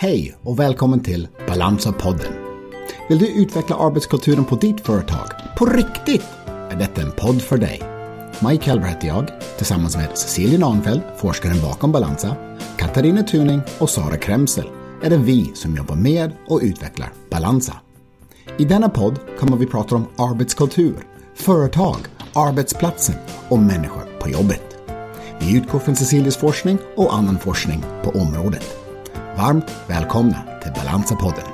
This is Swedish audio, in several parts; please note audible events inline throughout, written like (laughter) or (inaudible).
Hej och välkommen till Balansa-podden. Vill du utveckla arbetskulturen på ditt företag? På riktigt? Är detta en podd för dig. Mike Helber heter jag, tillsammans med Cecilia Nahnfeldt, forskaren bakom Balansa, Katarina Tuning och Sara Kremsel är det vi som jobbar med och utvecklar Balansa. I denna podd kommer vi prata om arbetskultur, företag, arbetsplatsen och människor på jobbet. Vi utgår från Cecilias forskning och annan forskning på området. Varmt välkomna till Balansa-podden.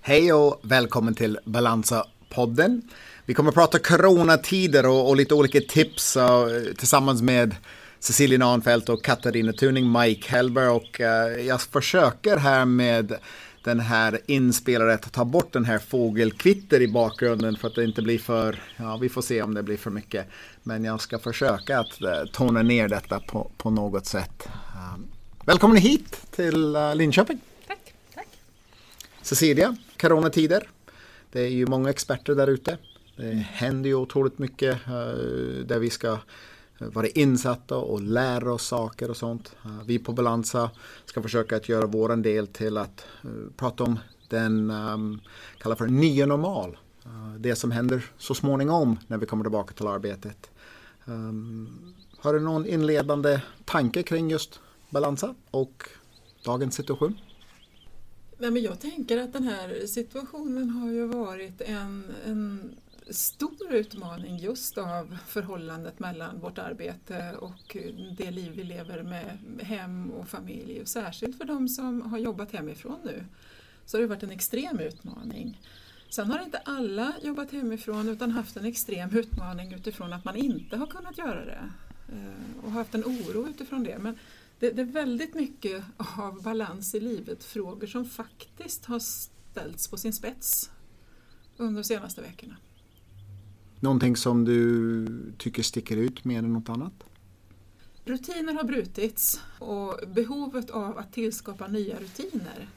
Hej och välkommen till Balansa-podden. Vi kommer att prata coronatider och, och lite olika tips uh, tillsammans med Cecilia Nahnfeldt och Katarina Tuning, Mike Hellberg och uh, jag försöker här med den här inspelare att ta bort den här fågelkvitter i bakgrunden för att det inte blir för, ja vi får se om det blir för mycket. Men jag ska försöka att uh, tona ner detta på, på något sätt. Uh, välkommen hit till uh, Linköping. Tack, tack. Cecilia, coronatider. Det är ju många experter där ute. Det händer ju otroligt mycket där vi ska vara insatta och lära oss saker och sånt. Eh, vi på Balansa ska försöka att göra våran del till att eh, prata om den ehm, um, kallar för nya normal. Eh, det som händer så småningom när vi kommer tillbaka till arbetet. Um, har du någon inledande tanke kring just Balansa och dagens situation? Nej, men jag tänker att den här situationen har ju varit en, en stor utmaning just av förhållandet mellan vårt arbete och det liv vi lever med hem och familj. Och särskilt för de som har jobbat hemifrån nu så har det varit en extrem utmaning. Sen har inte alla jobbat hemifrån utan haft en extrem utmaning utifrån att man inte har kunnat göra det eh, och haft en oro utifrån det. Men det, det är väldigt mycket av balans i livet, frågor som faktiskt har ställts på sin spets under de senaste veckorna. Någonting som du tycker sticker ut mer än något annat? Rutiner har brutits och behovet av att tillskapa nya rutiner.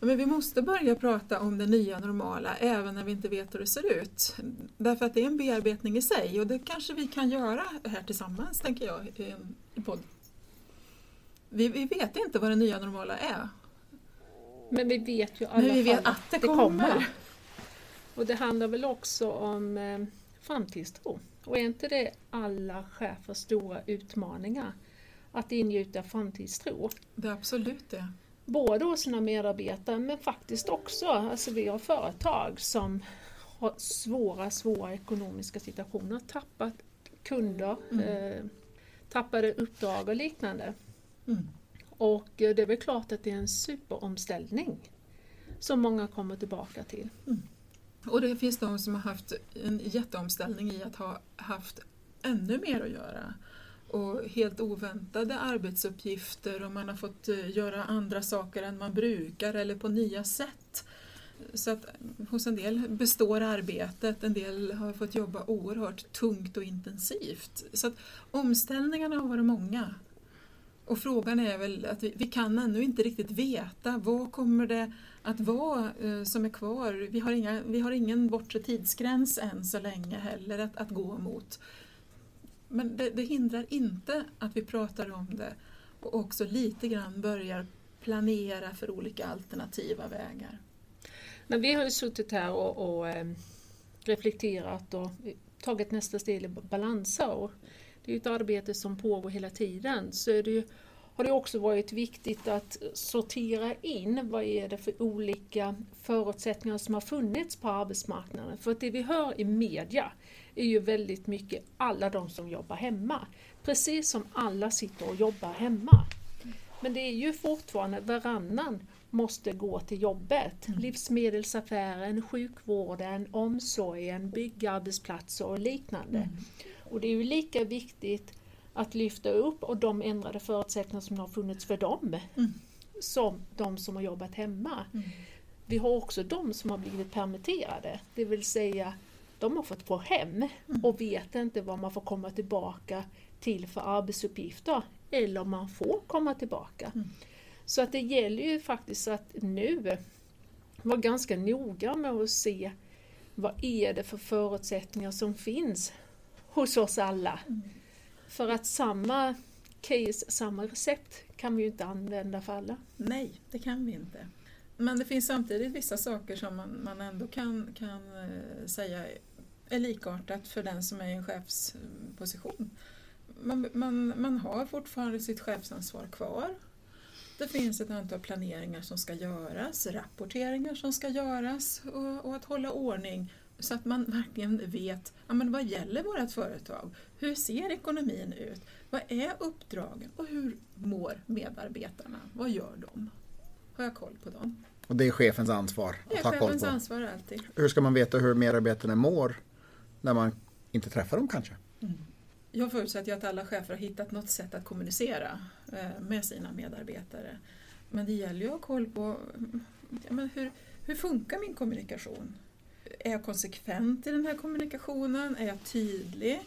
Men vi måste börja prata om det nya normala även när vi inte vet hur det ser ut. Därför att det är en bearbetning i sig och det kanske vi kan göra här tillsammans, tänker jag, i en podd. Vi, vi vet inte vad det nya normala är. Men vi vet ju i alla Men vi vet fall att det kommer. Och det handlar väl också om eh, framtidstro. Och är inte det alla chefers stora utmaningar? Att ingjuta framtidstro. Det är absolut det. Både hos sina medarbetare men faktiskt också, alltså vi har företag som har svåra, svåra ekonomiska situationer, tappat kunder, Mm. eh, tappade uppdrag och liknande. Mm. Och eh, det är väl klart att det är en superomställning som många kommer tillbaka till. Och det finns de som har haft en jätteomställning i att ha haft ännu mer att göra. Och helt oväntade arbetsuppgifter och man har fått eh, göra andra saker än man brukar eller på nya sätt. Så att eh, hos en del består arbetet, en del har fått jobba oerhört tungt och intensivt. Så att omställningarna har varit många. Och frågan är väl att vi, vi kan ännu inte riktigt veta vad kommer det att vara eh, som är kvar. Vi har, inga, vi har ingen bortre tidsgräns än så länge heller att, att gå mot. Men det, det hindrar inte att vi pratar om det och också lite grann börjar planera för olika alternativa vägar. Men vi har ju suttit här och, och eh, reflekterat och tagit nästa steg i balansår det är ett arbete som pågår hela tiden. Så det har det också varit viktigt att sortera in vad är det för olika förutsättningar som har funnits på arbetsmarknaden. För att det vi hör i media är ju väldigt mycket alla de som jobbar hemma. Precis som alla sitter och jobbar hemma. Men det är ju fortfarande varannan måste gå till jobbet. Livsmedelsaffären, sjukvården, omsorgen, byggarbetsplatser och liknande. Och det är ju lika viktigt att lyfta upp och de ändrade förutsättningar som har funnits för dem Mm. som de som har jobbat hemma. Mm. Vi har också de som har blivit permitterade, det vill säga de har fått gå hem och vet inte vad man får komma tillbaka till för arbetsuppgifter eller om man får komma tillbaka. Mm. Så att det gäller ju faktiskt att nu vara ganska noga med att se vad är det för förutsättningar som finns hos oss alla. För att samma case, samma recept kan vi ju inte använda för alla. Nej, det kan vi inte. Men det finns samtidigt vissa saker som man, man ändå kan, kan eh, säga är likartat för den som är i en chefsposition. Man, man, man har fortfarande sitt chefsansvar kvar. Det finns ett antal planeringar som ska göras, rapporteringar som ska göras och, och att hålla ordning så att man verkligen vet ja, men vad gäller vårt företag? Hur ser ekonomin ut? Vad är uppdragen och hur mår medarbetarna? Vad gör de? Har jag koll på dem? Och det är chefens ansvar att ha koll chefens på. ansvar alltid. Hur ska man veta hur medarbetarna mår när man inte träffar dem kanske? Jag förutsätter ju att alla chefer har hittat något sätt att kommunicera eh, med sina medarbetare. Men det gäller ju att ha koll på ja, men hur, hur funkar min kommunikation? Är jag konsekvent i den här kommunikationen? Är jag tydlig?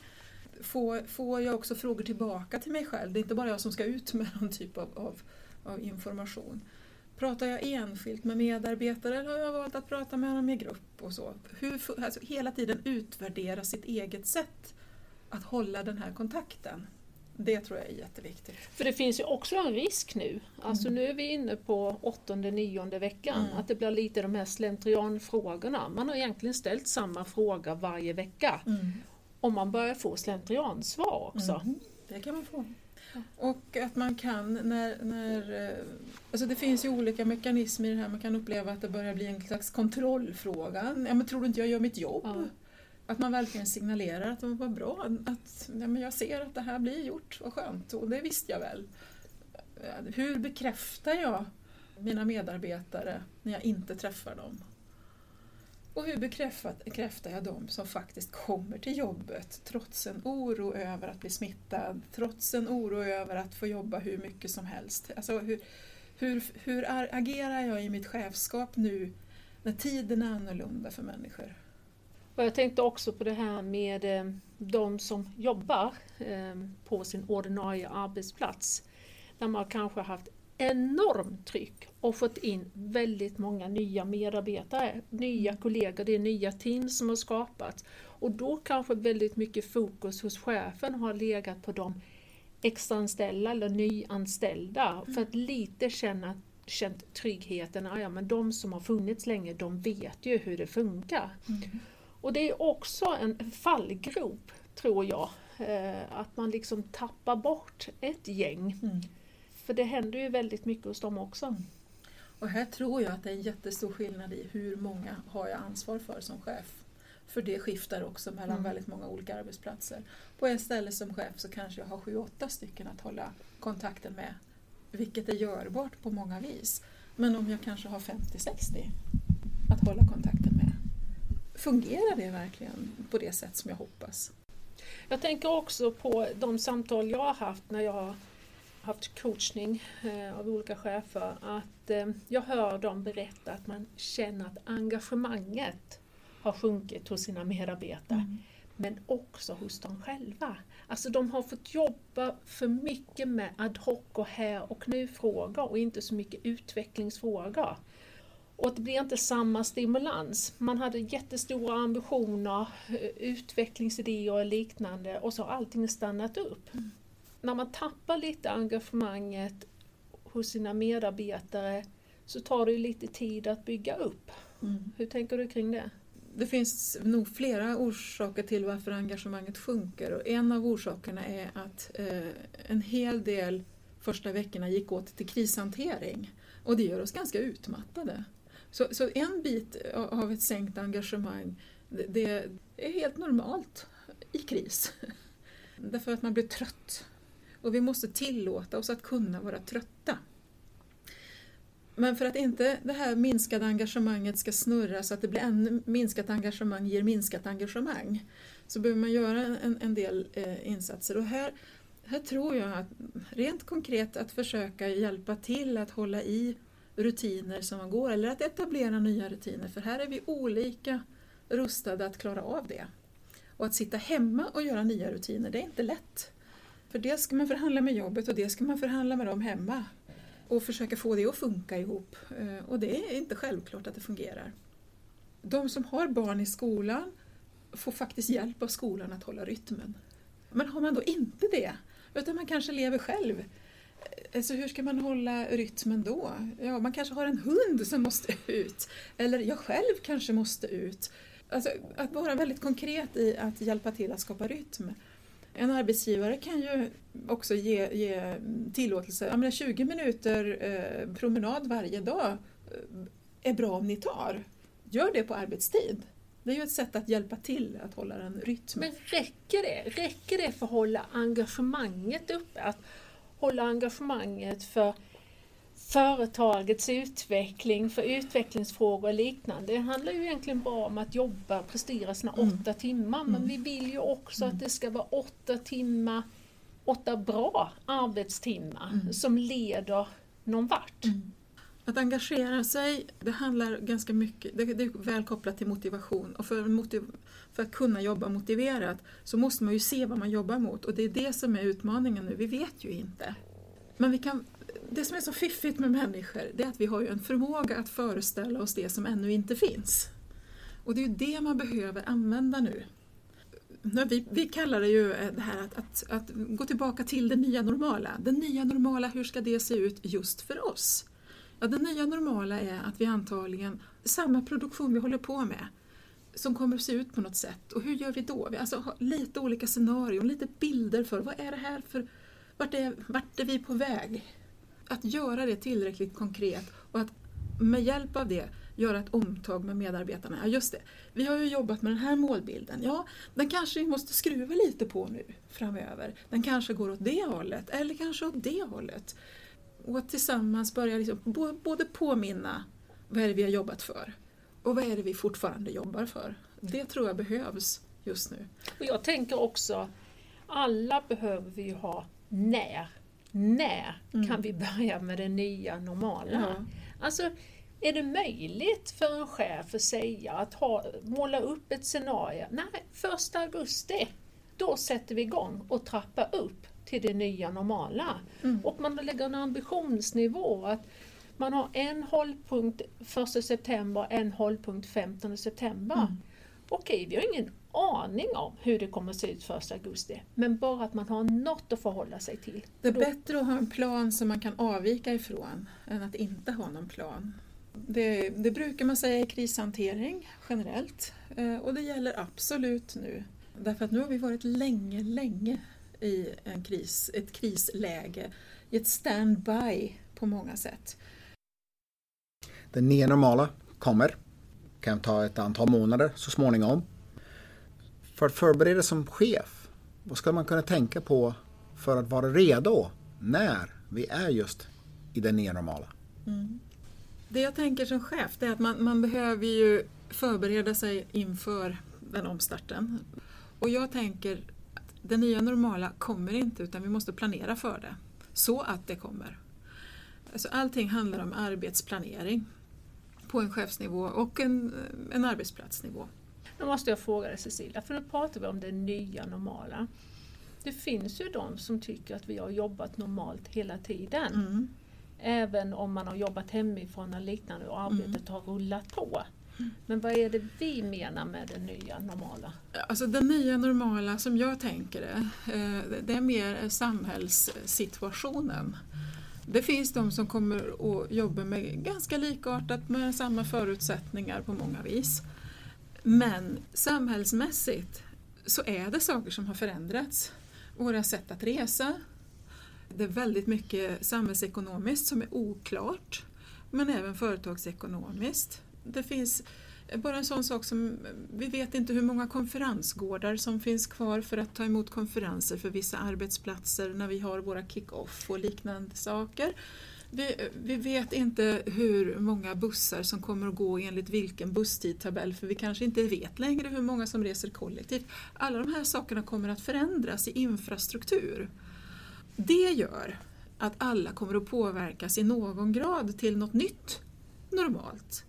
Får, får jag också frågor tillbaka till mig själv? Det är inte bara jag som ska ut med någon typ av, av, av information. Pratar jag enskilt med medarbetare eller har jag valt att prata med dem i grupp? och så? Hur, alltså, hela tiden utvärdera sitt eget sätt att hålla den här kontakten. Det tror jag är jätteviktigt. För det finns ju också en risk nu. Alltså nu är vi inne på åttonde, nionde veckan. Mm. Att det blir lite de här slentrianfrågorna. Man har egentligen ställt samma fråga varje vecka. Och man börjar få slentriansvar också. Mhm, Det kan man få. Och att man kan när, när... eh, Alltså det finns ju olika mekanismer i det här. Man kan uppleva att det börjar bli en slags kontrollfråga. Ja, men tror du inte jag gör mitt jobb? Ja. Att man verkligen signalerar att det var bra. Att ja, men jag ser att det här blir gjort. Vad skönt. Och det visste jag väl. Hur bekräftar jag mina medarbetare när jag inte träffar dem? Och hur bekräftar, jag dem som faktiskt kommer till jobbet trots en oro över att bli smittad, trots en oro över att få jobba hur mycket som helst? Alltså hur, hur, hur agerar jag i mitt chefskap nu när tiden är annorlunda för människor? Och jag tänkte också på det här med eh, de som jobbar eh, på sin ordinarie arbetsplats. Där man kanske haft enormt tryck och fått in väldigt många nya medarbetare, nya kollegor, det är nya team som har skapats. Och då kanske väldigt mycket fokus hos chefen har legat på de extraanställda eller nyanställda för att lite känna känt tryggheten, "Ah, ja men de som har funnits länge de vet ju hur det funkar. Och det är också en fallgrop, tror jag, eh, att man liksom tappar bort ett gäng. För det händer ju väldigt mycket hos dem också. Och här tror jag att det är en jättestor skillnad i hur många har jag ansvar för som chef. För det skiftar också mellan Mm. väldigt många olika arbetsplatser. På ett ställe som chef så kanske jag har sju, åtta stycken att hålla kontakten med. Vilket är görbart på många vis. Men om jag kanske har 50-60 att hålla kontakten. Fungerar det verkligen på det sätt som jag hoppas? Jag tänker också på de samtal jag har haft när jag har haft coachning eh, av olika chefer, att eh, jag hör dem berätta att man känner att engagemanget har sjunkit hos sina medarbetare. men också hos dem själva. Alltså de har fått jobba för mycket med ad hoc och här och nu-frågor och inte så mycket utvecklingsfrågor. Och det blir inte samma stimulans. Man hade jättestora ambitioner, eh, utvecklingsidéer och liknande och så har allting stannat upp. När man tappar lite engagemanget hos sina medarbetare så tar det ju lite tid att bygga upp. Hur tänker du kring det? Det finns nog flera orsaker till varför engagemanget sjunker och en av orsakerna är att eh, en hel del första veckorna gick åt till krishantering och det gör oss ganska utmattade. Så, så en bit av ett sänkt engagemang det, det är helt normalt i kris. (laughs) Därför att man blir trött och vi måste tillåta oss att kunna vara trötta. Men för att inte det här minskade engagemanget ska snurra så att det blir ännu minskat engagemang ger minskat engagemang så behöver man göra en, en del eh, insatser. Och här, här tror jag att rent konkret att försöka hjälpa till att hålla i rutiner som man går eller att etablera nya rutiner för här är vi olika rustade att klara av det. Och att sitta hemma och göra nya rutiner, det är inte lätt. För det ska man förhandla med jobbet och det ska man förhandla med dem hemma och försöka få det att funka ihop. Eh, och det är inte självklart att det fungerar. De som har barn i skolan får faktiskt hjälp av skolan att hålla rytmen. Men har man då inte det, Utan man kanske lever själv. Alltså hur ska man hålla rytmen då? Ja, man kanske har en hund som måste ut. Eller jag själv kanske måste ut. Alltså, att vara väldigt konkret i att hjälpa till att skapa rytm. En arbetsgivare kan ju också ge, ge tillåtelse, jag menar 20 minuter eh, promenad varje dag eh, är bra om ni tar. Gör det på arbetstid. Det är ju ett sätt att hjälpa till att hålla en rytm. Men räcker det? Räcker det för att hålla engagemanget uppe? Att hålla engagemanget för företagets utveckling, för utvecklingsfrågor och liknande. Det handlar ju egentligen bara om att jobba, prestera sina mm. åtta timmar, men mm. vi vill ju också mm. att det ska vara åtta timmar, åtta bra arbetstimmar mm. som leder någon vart. Att engagera sig, det handlar ganska mycket, det, det är väl kopplat till motivation och för, motiv, för att kunna jobba motiverat så måste man ju se vad man jobbar mot och det är det som är utmaningen nu, vi vet ju inte. Men vi kan, det som är så fiffigt med människor det är att vi har ju en förmåga att föreställa oss det som ännu inte finns. Och det är ju det man behöver använda nu. Vi, vi kallar det ju eh, det här att, att, att gå tillbaka till det nya normala. Det nya normala, hur ska det se ut just för oss? Ja, det nya normala är att vi antagligen, samma produktion vi håller på med, som kommer att se ut på något sätt. Och hur gör vi då? Vi alltså har lite olika scenarion, lite bilder för vad är det här för, vart är, vart är vi på väg? Att göra det tillräckligt konkret och att med hjälp av det göra ett omtag med medarbetarna. Ja, just det, vi har ju jobbat med den här målbilden. Ja, den kanske vi måste skruva lite på nu framöver. Den kanske går åt det hållet eller kanske åt det hållet. Och att tillsammans börja liksom både påminna vad är det vi har jobbat för och vad är det vi fortfarande jobbar för. Det tror jag behövs just nu. Och jag tänker också, alla behöver vi ha när. När mm. kan vi börja med det nya normala? Ja. Alltså, är det möjligt för en chef att säga, att ha, måla upp ett scenario? Nej, första augusti, då sätter vi igång och trappar upp till det nya normala. Mm. Och man lägger en ambitionsnivå att man har en hållpunkt 1 september, en hållpunkt 15 september. Mm. Okej, vi har ingen aning om hur det kommer att se ut 1 augusti, men bara att man har något att förhålla sig till. Det är bättre att ha en plan som man kan avvika ifrån än att inte ha någon plan. Det, det brukar man säga i krishantering generellt eh, och det gäller absolut nu. Därför att nu har vi varit länge, länge i en kris, ett krisläge, i ett stand-by på många sätt. Det nya normala kommer, kan ta ett antal månader så småningom. För att förbereda som chef, vad ska man kunna tänka på för att vara redo när vi är just i det nya normala? Mm. Det jag tänker som chef är att man, man behöver ju förbereda sig inför den omstarten. Och jag tänker det nya normala kommer inte utan vi måste planera för det. Så att det kommer. Alltså allting handlar om arbetsplanering på en chefsnivå och en, en arbetsplatsnivå. Nu måste jag fråga dig Cecilia, för nu pratar vi om det nya normala. Det finns ju de som tycker att vi har jobbat normalt hela tiden. Mm. Även om man har jobbat hemifrån eller liknande och arbetet mm. har rullat på. Men vad är det vi menar med det nya normala? Alltså det nya normala som jag tänker det, eh, det är mer samhällssituationen. Det finns de som kommer att jobba med ganska likartat med samma förutsättningar på många vis. Men samhällsmässigt så är det saker som har förändrats. Våra sätt att resa. Det är väldigt mycket samhällsekonomiskt som är oklart. Men även företagsekonomiskt det finns bara en sån sak som, vi vet inte hur många konferensgårdar som finns kvar för att ta emot konferenser för vissa arbetsplatser när vi har våra kick-off och liknande saker. Vi, vi, vet inte hur många bussar som kommer att gå enligt vilken busstidtabell för vi kanske inte vet längre hur många som reser kollektivt. Alla de här sakerna kommer att förändras i infrastruktur. Det gör att alla kommer att påverkas i någon grad till något nytt normalt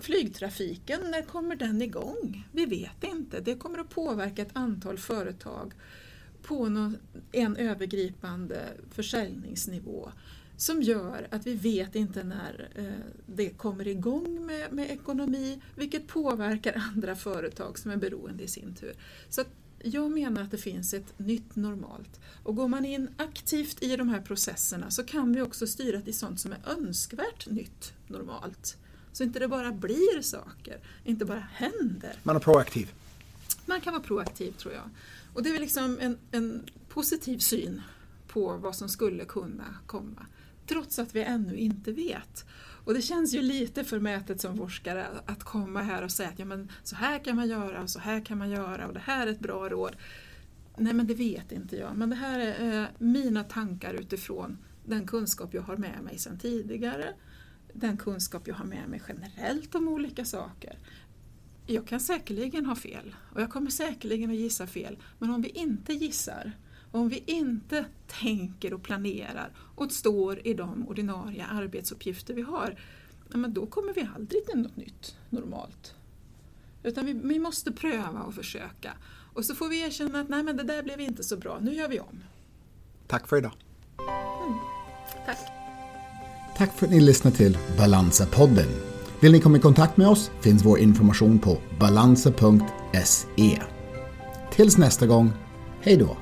flygtrafiken, när kommer den igång? Vi vet inte. Det kommer att påverka ett antal företag på någon, en övergripande försäljningsnivå som gör att vi vet inte när eh, det kommer igång med, med ekonomi, vilket påverkar andra företag som är beroende i sin tur. Så Jag menar att det finns ett nytt normalt. Och går man in aktivt i de här processerna så kan vi också styra till sånt som är önskvärt nytt normalt. Så inte det bara blir saker, inte bara händer. Man är proaktiv. Man kan vara proaktiv tror jag. Och det är väl liksom en, en positiv syn på vad som skulle kunna komma. Trots att vi ännu inte vet. Och det känns ju lite förmätet som forskare att komma här och säga att ja, men så här kan man göra och så här kan man göra och det här är ett bra råd. Nej men det vet inte jag, men det här är eh, mina tankar utifrån den kunskap jag har med mig sedan tidigare. Den kunskap jag har med mig generellt om olika saker. Jag kan säkerligen ha fel och jag kommer säkerligen att gissa fel. Men om vi inte gissar, om vi inte tänker och planerar och står i de ordinarie arbetsuppgifter vi har, men då kommer vi aldrig till något nytt normalt. Utan vi, vi måste pröva och försöka. Och så får vi erkänna att nej men det där blev inte så bra, nu gör vi om. Tack för idag. Mm. Tack. Tack för att ni lyssnade till Balansa-podden. Vill ni komma i kontakt med oss finns vår information på balansa.se. Tills nästa gång, hej då!